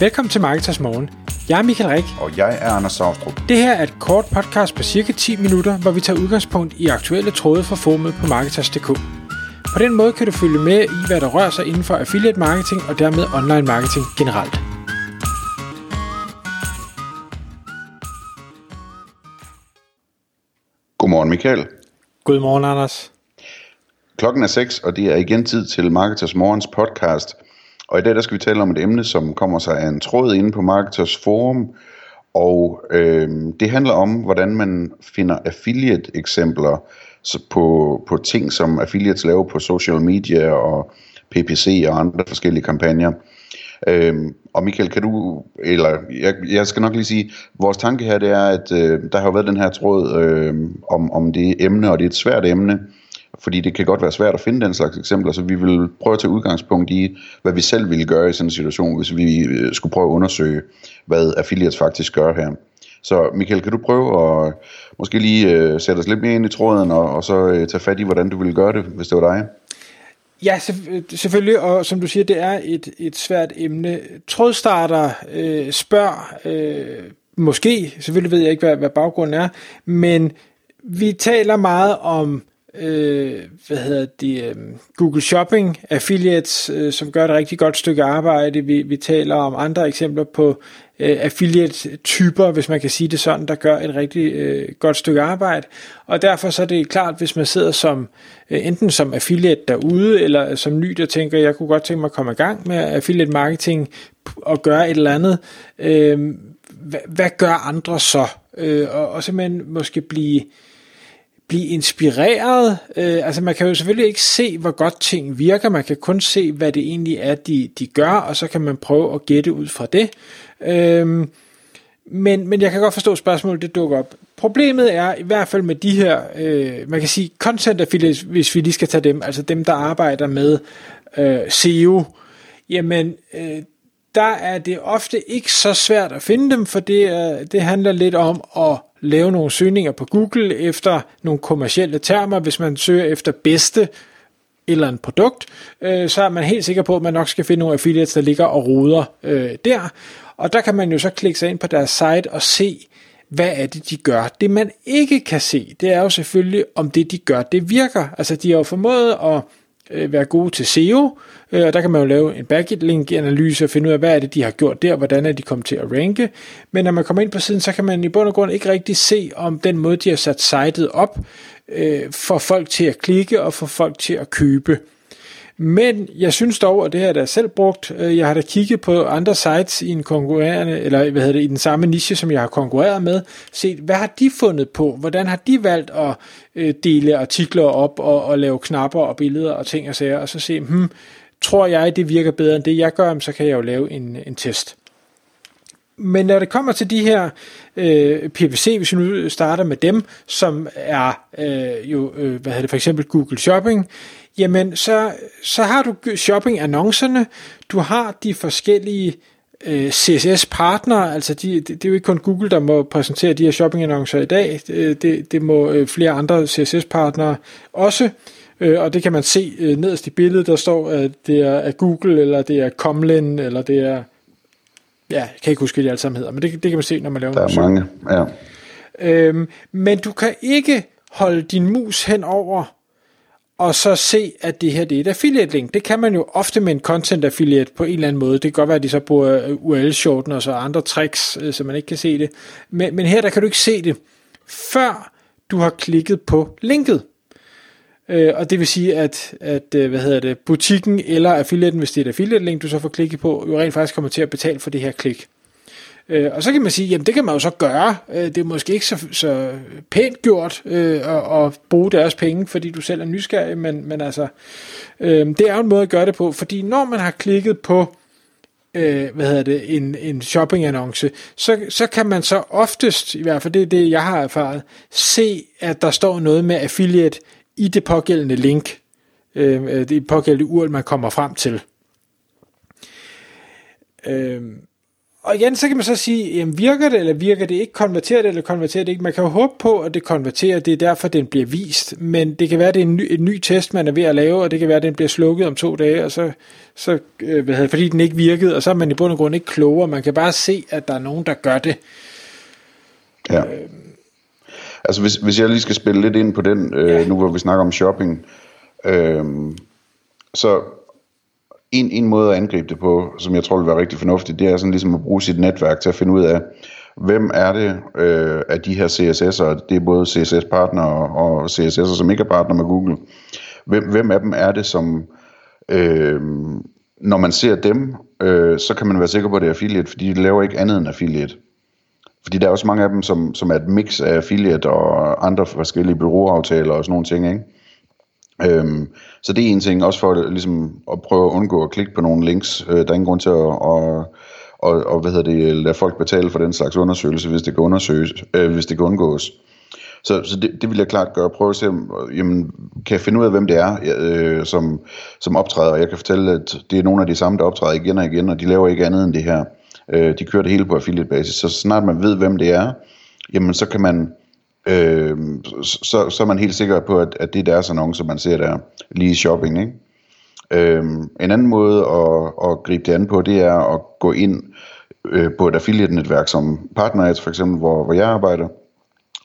Velkommen til Marketers Morgen. Jeg er Michael Rik. Og jeg er Anders Saustrup. Det her er et kort podcast på cirka 10 minutter, hvor vi tager udgangspunkt i aktuelle tråde fra formet på Marketers.dk. På den måde kan du følge med i, hvad der rører sig inden for affiliate marketing og dermed online marketing generelt. Godmorgen Michael. Godmorgen Anders. Klokken er 6, og det er igen tid til Marketers Morgens podcast. Og i dag der skal vi tale om et emne, som kommer sig af en tråd inde på Marketers Forum. Og øh, det handler om, hvordan man finder affiliate-eksempler på, på ting, som affiliates laver på social media og PPC og andre forskellige kampagner. Øhm, og Michael, kan du, eller jeg, jeg skal nok lige sige, vores tanke her det er, at øh, der har jo været den her tråd øh, om, om det emne, og det er et svært emne, fordi det kan godt være svært at finde den slags eksempler, så vi vil prøve at tage udgangspunkt i, hvad vi selv ville gøre i sådan en situation, hvis vi øh, skulle prøve at undersøge, hvad affiliates faktisk gør her. Så Michael, kan du prøve at måske lige øh, sætte os lidt mere ind i tråden, og, og så øh, tage fat i, hvordan du ville gøre det, hvis det var dig? Ja, selvfølgelig, og som du siger, det er et, et svært emne. Trådstarter øh, spørg, øh, måske, selvfølgelig ved jeg ikke, hvad, hvad baggrunden er, men vi taler meget om øh, hvad hedder det, øh, Google Shopping affiliates, øh, som gør et rigtig godt stykke arbejde. Vi, vi taler om andre eksempler på øh, affiliate-typer, hvis man kan sige det sådan, der gør et rigtig øh, godt stykke arbejde. Og derfor så er det klart, hvis man sidder som øh, enten som affiliate derude, eller som ny, der tænker, jeg kunne godt tænke mig at komme i gang med affiliate marketing og gøre et eller andet. Øh, hvad, hvad gør andre så? Øh, og, og simpelthen måske blive blive inspireret. Øh, altså man kan jo selvfølgelig ikke se, hvor godt ting virker, man kan kun se, hvad det egentlig er, de, de gør, og så kan man prøve at gætte ud fra det. Øh, men, men jeg kan godt forstå spørgsmålet, det dukker op. Problemet er i hvert fald med de her, øh, man kan sige content affiliates, hvis vi lige skal tage dem, altså dem, der arbejder med øh, SEO, jamen øh, der er det ofte ikke så svært at finde dem, for det, er, det handler lidt om at lave nogle søgninger på Google efter nogle kommercielle termer. Hvis man søger efter bedste eller en produkt, øh, så er man helt sikker på, at man nok skal finde nogle affiliates, der ligger og roder øh, der. Og der kan man jo så klikke sig ind på deres site og se, hvad er det, de gør. Det man ikke kan se, det er jo selvfølgelig, om det, de gør, det virker. Altså, de har jo formået at øh, være gode til SEO, øh, og der kan man jo lave en backlink-analyse og finde ud af, hvad er det, de har gjort der, hvordan er de kommet til at ranke. Men når man kommer ind på siden, så kan man i bund og grund ikke rigtig se, om den måde, de har sat sitet op, øh, får folk til at klikke og får folk til at købe. Men jeg synes dog, og det har jeg da selv brugt, øh, jeg har da kigget på andre sites i en konkurrerende, eller hvad hedder det, i den samme niche, som jeg har konkurreret med, set, hvad har de fundet på? Hvordan har de valgt at øh, dele artikler op og, og lave knapper og billeder og ting og sager, og så se, hmm, tror jeg, det virker bedre end det, jeg gør, så kan jeg jo lave en, en test. Men når det kommer til de her øh, PPC, hvis vi nu starter med dem, som er øh, jo, øh, hvad hedder det, for eksempel Google Shopping, jamen så, så har du shopping-annoncerne, du har de forskellige øh, CSS-partnere, altså de, det, det er jo ikke kun Google, der må præsentere de her shopping-annoncer i dag, det, det, må øh, flere andre CSS-partnere også, øh, og det kan man se øh, nederst i billedet, der står, at det er at Google, eller det er Comlin, eller det er, ja, jeg kan ikke huske, hvad de alle sammen hedder, men det, det kan man se, når man laver Der er mange, ja. Øhm, men du kan ikke holde din mus hen over og så se, at det her det er et affiliate link. Det kan man jo ofte med en content affiliate på en eller anden måde. Det kan godt være, at de så bruger URL-shorten og så andre tricks, øh, så man ikke kan se det. Men, men her der kan du ikke se det, før du har klikket på linket. Øh, og det vil sige, at, at øh, hvad hedder det, butikken eller affiliaten, hvis det er et affiliate link, du så får klikket på, jo rent faktisk kommer til at betale for det her klik. Øh, og så kan man sige, jamen det kan man jo så gøre. Øh, det er måske ikke så, så pænt gjort øh, at, at bruge deres penge, fordi du selv er nysgerrig, men, men altså, øh, det er jo en måde at gøre det på, fordi når man har klikket på øh, hvad hedder det, en, en shopping-annonce, så, så kan man så oftest, i hvert fald det er det, jeg har erfaret, se, at der står noget med affiliate i det pågældende link, øh, det pågældende URL, man kommer frem til. Øh, og igen, så kan man så sige, jamen, virker det, eller virker det ikke, konverterer det, eller konverterer det ikke. Man kan jo håbe på, at det konverterer, det er derfor, den bliver vist. Men det kan være, det er en ny, en ny test, man er ved at lave, og det kan være, at den bliver slukket om to dage, og så, så øh, hvad hedder, fordi den ikke virkede, og så er man i bund og grund ikke klogere. Man kan bare se, at der er nogen, der gør det. Ja. Øh. Altså, hvis, hvis jeg lige skal spille lidt ind på den, øh, ja. nu hvor vi snakker om shopping, øh, så en, en måde at angribe det på, som jeg tror vil være rigtig fornuftigt, det er sådan ligesom at bruge sit netværk til at finde ud af, hvem er det øh, af de her CSS'er, det er både CSS-partner og CSS'er, som ikke er partner med Google, hvem, hvem af dem er det, som øh, når man ser dem, øh, så kan man være sikker på, at det er affiliate, fordi de laver ikke andet end affiliate. Fordi der er også mange af dem, som, som er et mix af affiliate og andre forskellige bureauaftaler og sådan nogle ting, ikke? Øhm, så det er en ting, også for ligesom, at prøve at undgå at klikke på nogle links. Øh, der er ingen grund til at, at, at, at hvad hedder det, lade folk betale for den slags undersøgelse, hvis det kan, undersøges, øh, hvis det kan undgås. Så, så det, det vil jeg klart gøre. Prøve at se, jamen, kan jeg finde ud af, hvem det er, øh, som, som optræder. Jeg kan fortælle, at det er nogle af de samme, der optræder igen og igen, og de laver ikke andet end det her. Øh, de kører det hele på affiliate basis. Så snart man ved, hvem det er, jamen så kan man øh, så, så er man helt sikker på, at, at det er deres annonce, man ser der lige i shopping. Ikke? Øh, en anden måde at, at gribe det an på, det er at gå ind øh, på et affiliate-netværk som PartnerAds for eksempel, hvor, hvor jeg arbejder,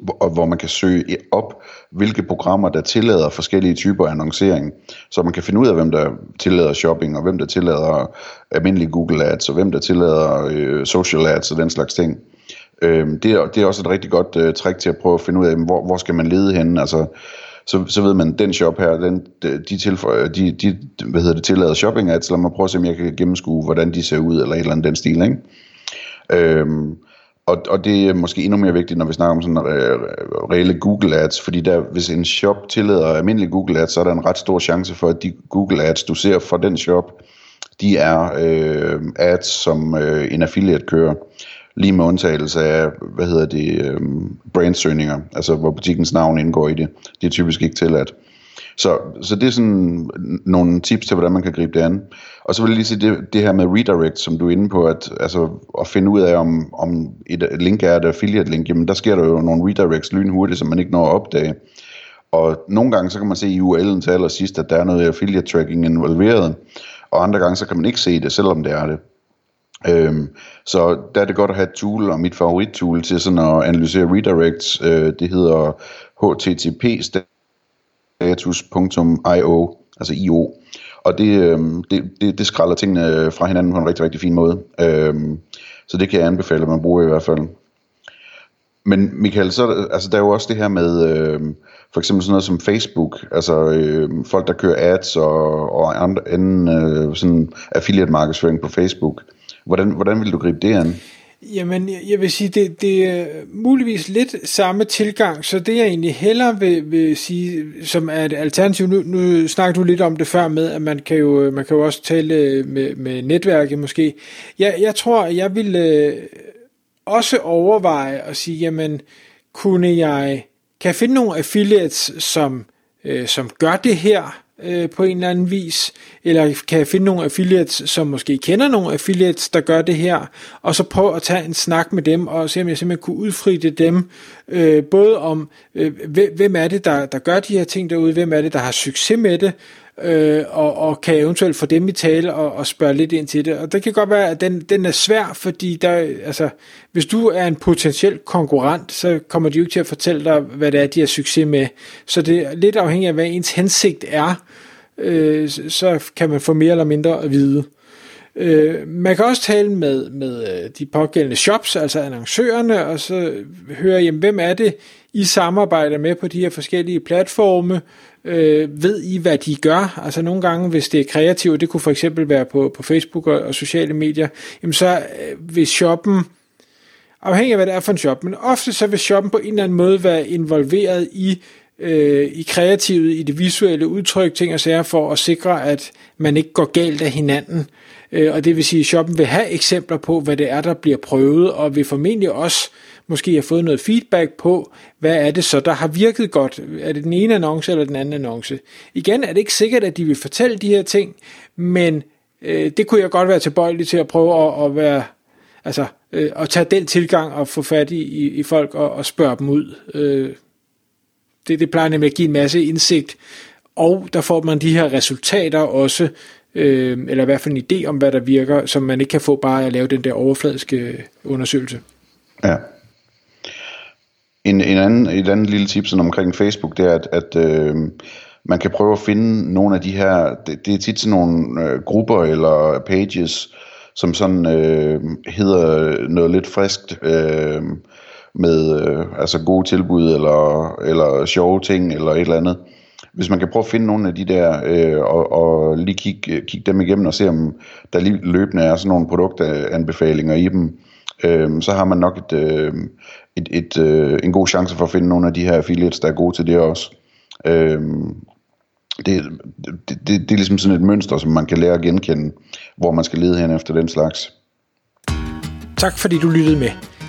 hvor, hvor man kan søge op, hvilke programmer, der tillader forskellige typer af annoncering, så man kan finde ud af, hvem der tillader shopping, og hvem der tillader almindelige Google Ads, og hvem der tillader øh, social ads og den slags ting. Øh, det, er, det er også et rigtig godt øh, trick til at prøve at finde ud af, hvor, hvor skal man lede henne, altså så, så ved man, den shop her, den, de, tilføjer, de, de hvad hedder det, tillader shopping ads, lad mig prøve at se, om jeg kan gennemskue, hvordan de ser ud, eller et eller andet den stil, ikke? Øhm, og, og det er måske endnu mere vigtigt, når vi snakker om sådan øh, øh reelle Google Ads, fordi der, hvis en shop tillader almindelige Google Ads, så er der en ret stor chance for, at de Google Ads, du ser fra den shop, de er øh, ads, som øh, en affiliate kører lige med undtagelse af, hvad hedder det, øh, brandsøgninger, altså hvor butikkens navn indgår i det. Det er typisk ikke tilladt. Så, så det er sådan nogle tips til, hvordan man kan gribe det an. Og så vil jeg lige sige det, det her med redirect, som du er inde på, at, altså, at finde ud af, om, om et link er et affiliate link, jamen der sker der jo nogle redirects lynhurtigt, som man ikke når at opdage. Og nogle gange så kan man se i URL'en til allersidst, at der er noget affiliate tracking involveret, og andre gange så kan man ikke se det, selvom det er det. Øhm, så der er det godt at have et tool, og mit favorit tool til sådan at analysere redirects, øh, det hedder http status.io, altså IO. Og det, øh, det, det, det skralder tingene fra hinanden på en rigtig, rigtig fin måde. Øh, så det kan jeg anbefale, at man bruger i hvert fald. Men Michael, så, altså, der er jo også det her med øh, for eksempel sådan noget som Facebook, altså øh, folk, der kører ads og, og andre, anden øh, sådan affiliate markedsføring på Facebook. Hvordan, hvordan vil du gribe det an? Jamen, jeg vil sige, det, det er muligvis lidt samme tilgang, så det jeg egentlig hellere vil, vil sige, som er et alternativ, nu, nu snakker du lidt om det før med, at man kan jo, man kan jo også tale øh, med, med netværket måske. Jeg, jeg tror, jeg vil øh, også overveje at sige, jamen, kunne jeg, kan jeg finde nogle affiliates, som, øh, som gør det her, øh, på en eller anden vis, eller kan jeg finde nogle affiliates, som måske kender nogle affiliates, der gør det her, og så prøve at tage en snak med dem, og se om jeg simpelthen kunne udfride dem, øh, både om, øh, hvem er det, der, der gør de her ting derude, hvem er det, der har succes med det, øh, og, og kan eventuelt få dem i tale og, og spørge lidt ind til det. Og det kan godt være, at den, den er svær, fordi der, altså, hvis du er en potentiel konkurrent, så kommer de jo ikke til at fortælle dig, hvad det er, de har succes med. Så det er lidt afhængigt af, hvad ens hensigt er, øh, så kan man få mere eller mindre at vide. Øh, man kan også tale med, med øh, de pågældende shops, altså annoncørerne, og så høre, jamen, hvem er det, I samarbejder med på de her forskellige platforme, øh, ved I, hvad de gør? Altså nogle gange, hvis det er kreativt, det kunne for eksempel være på, på Facebook og, og sociale medier, jamen så øh, vil shoppen, afhængig af hvad det er for en shop, men ofte så vil shoppen på en eller anden måde være involveret i øh, i kreativet, i det visuelle udtryk, ting og sager, for at sikre, at man ikke går galt af hinanden. Øh, og det vil sige, at shoppen vil have eksempler på, hvad det er, der bliver prøvet, og vil formentlig også måske have fået noget feedback på, hvad er det så, der har virket godt? Er det den ene annonce eller den anden annonce? Igen er det ikke sikkert, at de vil fortælle de her ting, men øh, det kunne jeg godt være tilbøjelig til at prøve at, at være altså, øh, at tage den tilgang og få fat i, i, i folk og, og spørge dem ud. Øh, det, det plejer nemlig at give en masse indsigt, og der får man de her resultater også, øh, eller i hvert fald en idé om, hvad der virker, som man ikke kan få bare at lave den der overfladiske undersøgelse. Ja. En, en anden, et andet lille tip sådan omkring Facebook, det er, at, at øh, man kan prøve at finde nogle af de her, det, det er tit sådan nogle øh, grupper eller pages, som sådan øh, hedder noget lidt friskt, øh, med øh, altså gode tilbud eller, eller sjove ting eller et eller andet. Hvis man kan prøve at finde nogle af de der øh, og, og lige kigge, øh, kig dem igennem og se om der lige løbende er sådan nogle produktanbefalinger i dem, øh, så har man nok et, øh, et, et, øh, en god chance for at finde nogle af de her affiliates, der er gode til det også. Øh, det, det, det, det er ligesom sådan et mønster, som man kan lære at genkende, hvor man skal lede hen efter den slags. Tak fordi du lyttede med.